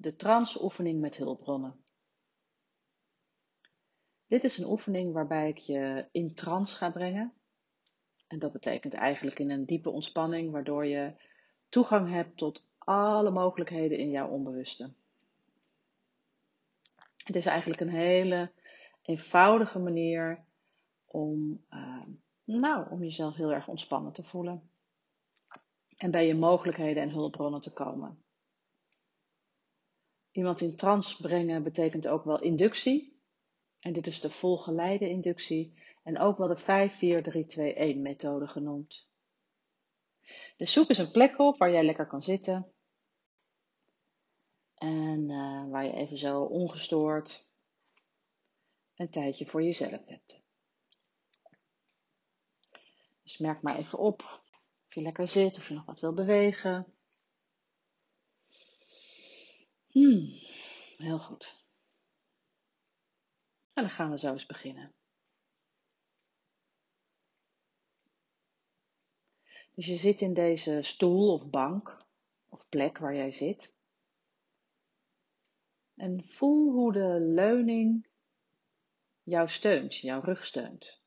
de transoefening met hulpbronnen. Dit is een oefening waarbij ik je in trance ga brengen. En dat betekent eigenlijk in een diepe ontspanning, waardoor je toegang hebt tot alle mogelijkheden in jouw onbewuste. Het is eigenlijk een hele eenvoudige manier om, uh, nou, om jezelf heel erg ontspannen te voelen. En bij je mogelijkheden en hulpbronnen te komen. Iemand in trance brengen betekent ook wel inductie. En dit is de volgeleide inductie en ook wel de 5-4-3-2-1 methode genoemd. Dus zoek eens een plek op waar jij lekker kan zitten. En uh, waar je even zo ongestoord een tijdje voor jezelf hebt. Dus merk maar even op of je lekker zit, of je nog wat wil bewegen. Hmm, heel goed. En dan gaan we zo eens beginnen. Dus je zit in deze stoel of bank of plek waar jij zit. En voel hoe de leuning jou steunt, jouw rug steunt.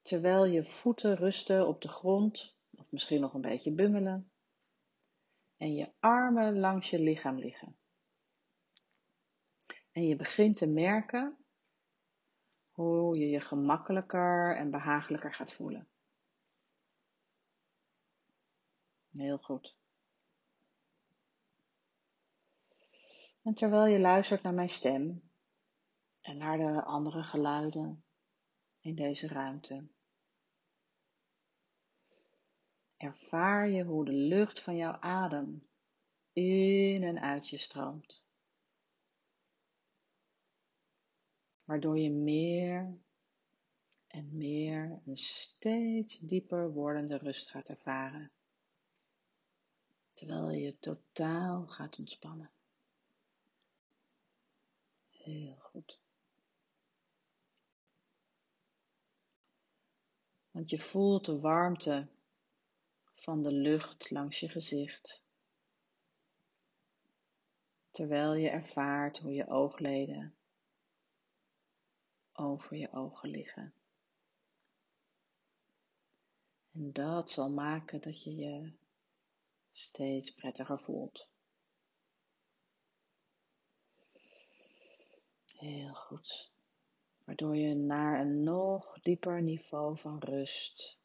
Terwijl je voeten rusten op de grond, of misschien nog een beetje bungelen, en je armen langs je lichaam liggen. En je begint te merken hoe je je gemakkelijker en behagelijker gaat voelen. Heel goed. En terwijl je luistert naar mijn stem en naar de andere geluiden in deze ruimte, ervaar je hoe de lucht van jouw adem in en uit je stroomt. Waardoor je meer en meer een steeds dieper wordende rust gaat ervaren. Terwijl je totaal gaat ontspannen. Heel goed. Want je voelt de warmte van de lucht langs je gezicht. Terwijl je ervaart hoe je oogleden over je ogen liggen. En dat zal maken dat je je steeds prettiger voelt. Heel goed. Waardoor je naar een nog dieper niveau van rust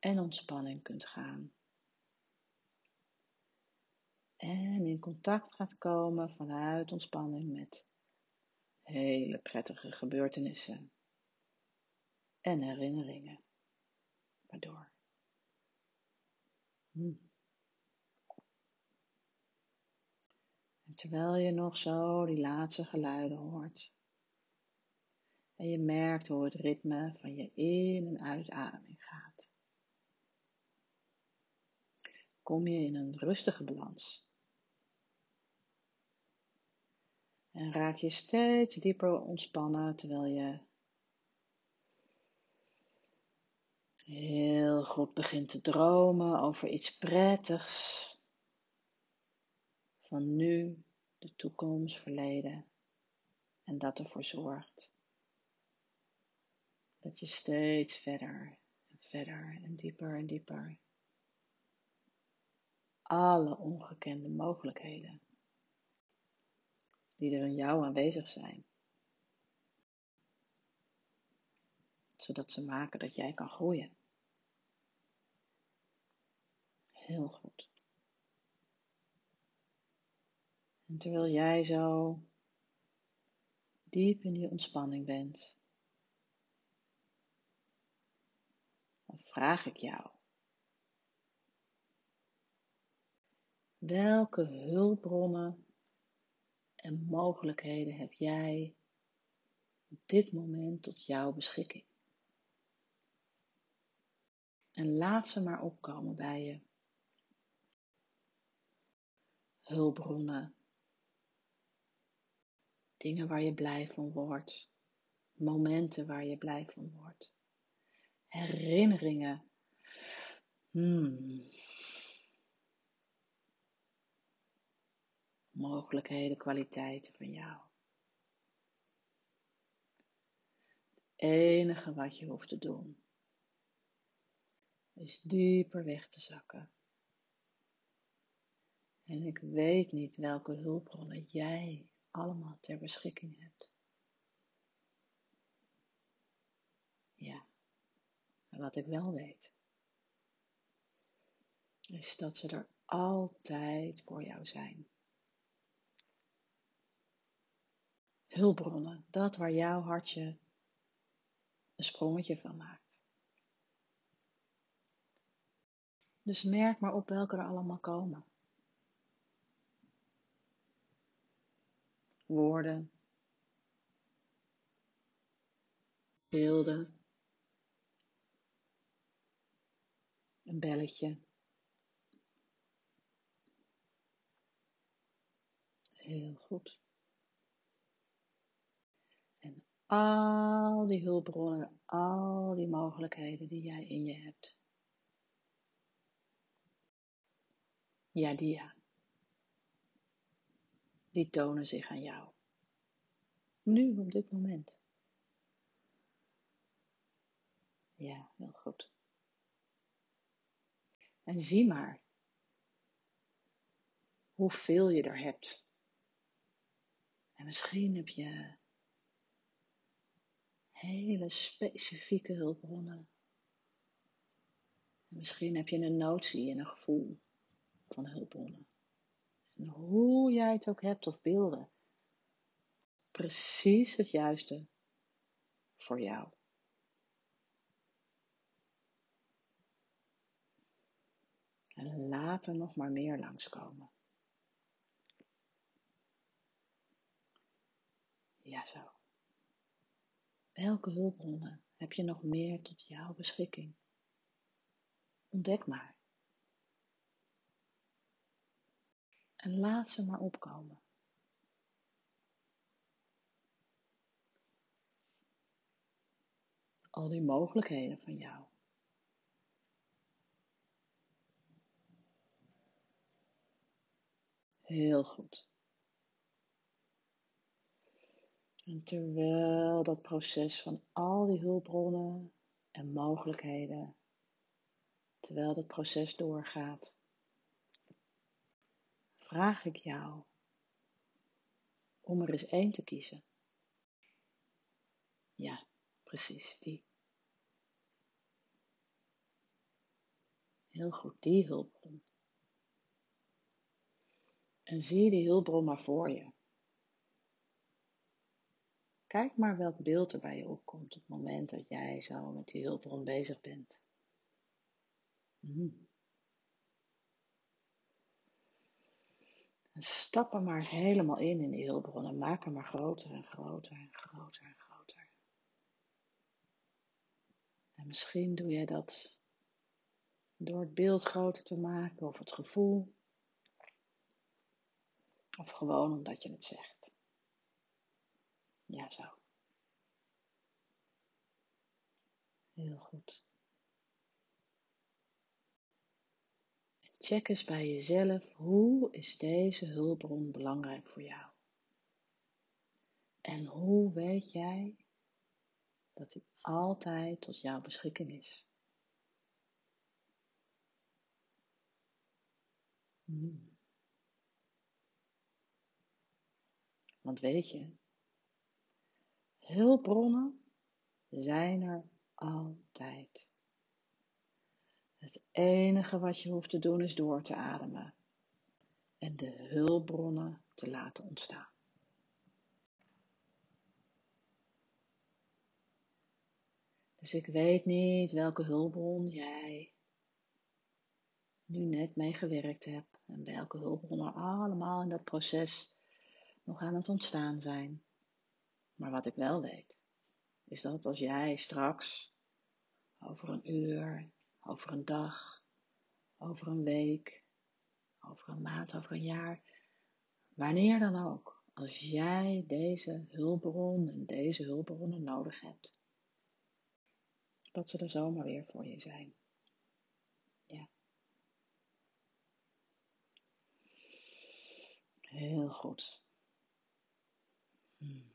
en ontspanning kunt gaan. En in contact gaat komen vanuit ontspanning met hele prettige gebeurtenissen en herinneringen. Waardoor. Hm. En terwijl je nog zo die laatste geluiden hoort. En je merkt hoe het ritme van je in- en uitademing gaat. Kom je in een rustige balans. En raak je steeds dieper ontspannen terwijl je heel goed begint te dromen over iets prettigs. Van nu, de toekomst, verleden. En dat ervoor zorgt dat je steeds verder en verder en dieper en dieper alle ongekende mogelijkheden die er in jou aanwezig zijn. Zodat ze maken dat jij kan groeien. Heel goed. En terwijl jij zo diep in die ontspanning bent, dan vraag ik jou. Welke hulpbronnen en mogelijkheden heb jij op dit moment tot jouw beschikking? En laat ze maar opkomen bij je. Hulpbronnen. Dingen waar je blij van wordt. Momenten waar je blij van wordt. Herinneringen. Hmm. Mogelijkheden, kwaliteiten van jou. Het enige wat je hoeft te doen is dieper weg te zakken. En ik weet niet welke hulpbronnen jij allemaal ter beschikking hebt. Ja, en wat ik wel weet, is dat ze er altijd voor jou zijn. Hulpbronnen, dat waar jouw hartje een sprongetje van maakt. Dus merk maar op welke er allemaal komen. Woorden, beelden, een belletje. Heel goed. En al die hulpbronnen, al die mogelijkheden die jij in je hebt. Ja, die. Die tonen zich aan jou. Nu, op dit moment. Ja, heel goed. En zie maar hoeveel je er hebt. En misschien heb je hele specifieke hulpbronnen. En misschien heb je een notie en een gevoel van hulpbronnen. En hoe jij het ook hebt of beelden, precies het juiste voor jou. En laat er nog maar meer langskomen. Ja, zo. Welke hulpbronnen heb je nog meer tot jouw beschikking? Ontdek maar. En laat ze maar opkomen. Al die mogelijkheden van jou. Heel goed. En terwijl dat proces van al die hulpbronnen en mogelijkheden, terwijl dat proces doorgaat, vraag ik jou om er eens één te kiezen. Ja, precies, die. Heel goed, die hulpbron. En zie die hulpbron maar voor je. Kijk maar welk beeld er bij je opkomt op het moment dat jij zo met die hulpbron bezig bent. En stap er maar eens helemaal in in die hulpbron en maak hem maar groter en groter en groter en groter. En misschien doe jij dat door het beeld groter te maken of het gevoel. Of gewoon omdat je het zegt. Ja, zo. Heel goed. Check eens bij jezelf, hoe is deze hulpbron belangrijk voor jou? En hoe weet jij dat die altijd tot jouw beschikking is? Hmm. Want weet je, hulpbronnen zijn er altijd. Het enige wat je hoeft te doen is door te ademen en de hulpbronnen te laten ontstaan. Dus ik weet niet welke hulpbron jij nu net mee gewerkt hebt en welke hulpbronnen allemaal in dat proces nog aan het ontstaan zijn. Maar wat ik wel weet, is dat als jij straks over een uur over een dag, over een week, over een maand, over een jaar, wanneer dan ook, als jij deze hulpbron en deze hulpbronnen nodig hebt, dat ze er zomaar weer voor je zijn. Ja. Heel goed. Hmm.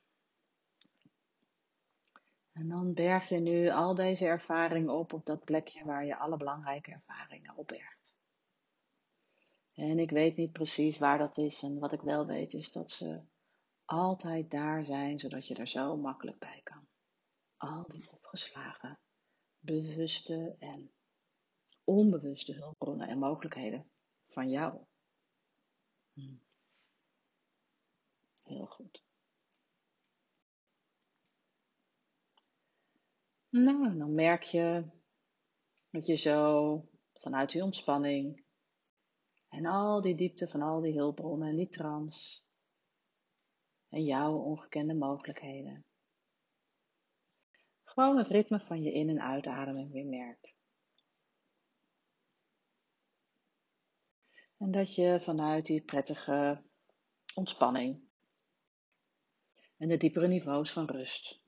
En dan berg je nu al deze ervaringen op op dat plekje waar je alle belangrijke ervaringen opbergt. En ik weet niet precies waar dat is. En wat ik wel weet is dat ze altijd daar zijn, zodat je er zo makkelijk bij kan. Al die opgeslagen, bewuste en onbewuste hulpbronnen en mogelijkheden van jou. Hmm. Heel goed. Nou, dan merk je dat je zo vanuit die ontspanning en al die diepte van al die hulpbronnen en die trans en jouw ongekende mogelijkheden. Gewoon het ritme van je in- en uitademing weer merkt. En dat je vanuit die prettige ontspanning en de diepere niveaus van rust.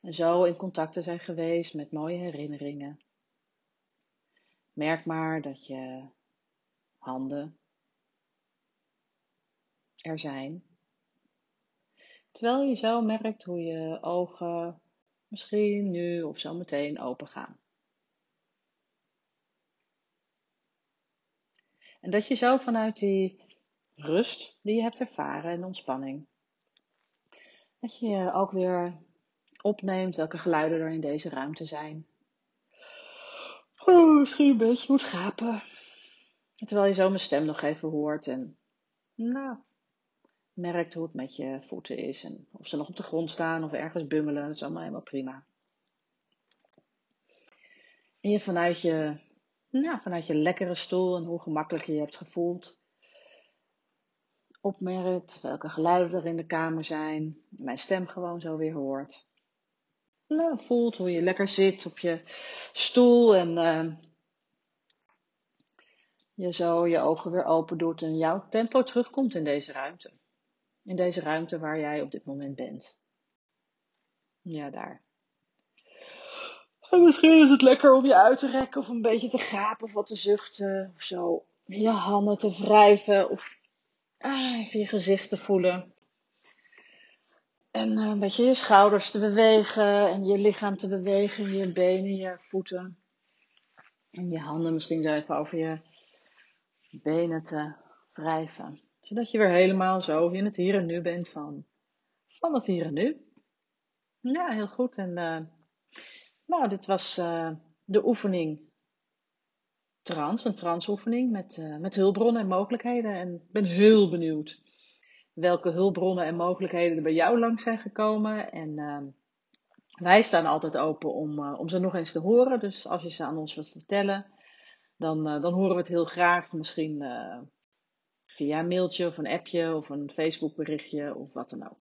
En zo in contact zijn geweest met mooie herinneringen. Merk maar dat je handen er zijn. Terwijl je zo merkt hoe je ogen misschien nu of zo meteen open gaan. En dat je zo vanuit die rust die je hebt ervaren en ontspanning, dat je ook weer opneemt welke geluiden er in deze ruimte zijn. Oh, misschien een beetje moet gapen. Terwijl je zo mijn stem nog even hoort en nou, merkt hoe het met je voeten is. En of ze nog op de grond staan of ergens bungelen. Dat is allemaal helemaal prima. En je vanuit je, nou, vanuit je lekkere stoel en hoe gemakkelijk je je hebt gevoeld. Opmerkt welke geluiden er in de kamer zijn. Mijn stem gewoon zo weer hoort. Nou, voelt hoe je lekker zit op je stoel en uh, je zo je ogen weer open doet en jouw tempo terugkomt in deze ruimte. In deze ruimte waar jij op dit moment bent. Ja, daar. En misschien is het lekker om je uit te rekken of een beetje te gapen of wat te zuchten of zo. Je handen te wrijven of ah, even je gezicht te voelen. En een beetje je schouders te bewegen en je lichaam te bewegen, je benen, je voeten. En je handen misschien zo even over je benen te wrijven. Zodat je weer helemaal zo in het hier en nu bent van, van het hier en nu. Ja, heel goed. En uh, nou, dit was uh, de oefening trans, een transoefening met, met hulpbronnen en mogelijkheden. En ik ben heel benieuwd welke hulpbronnen en mogelijkheden er bij jou langs zijn gekomen. En uh, wij staan altijd open om, uh, om ze nog eens te horen. Dus als je ze aan ons wilt vertellen, dan, uh, dan horen we het heel graag. Misschien via een mailtje of een appje of een Facebook berichtje of wat dan ook.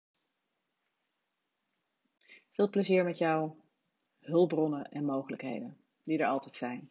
Veel plezier met jouw hulpbronnen en mogelijkheden, die er altijd zijn.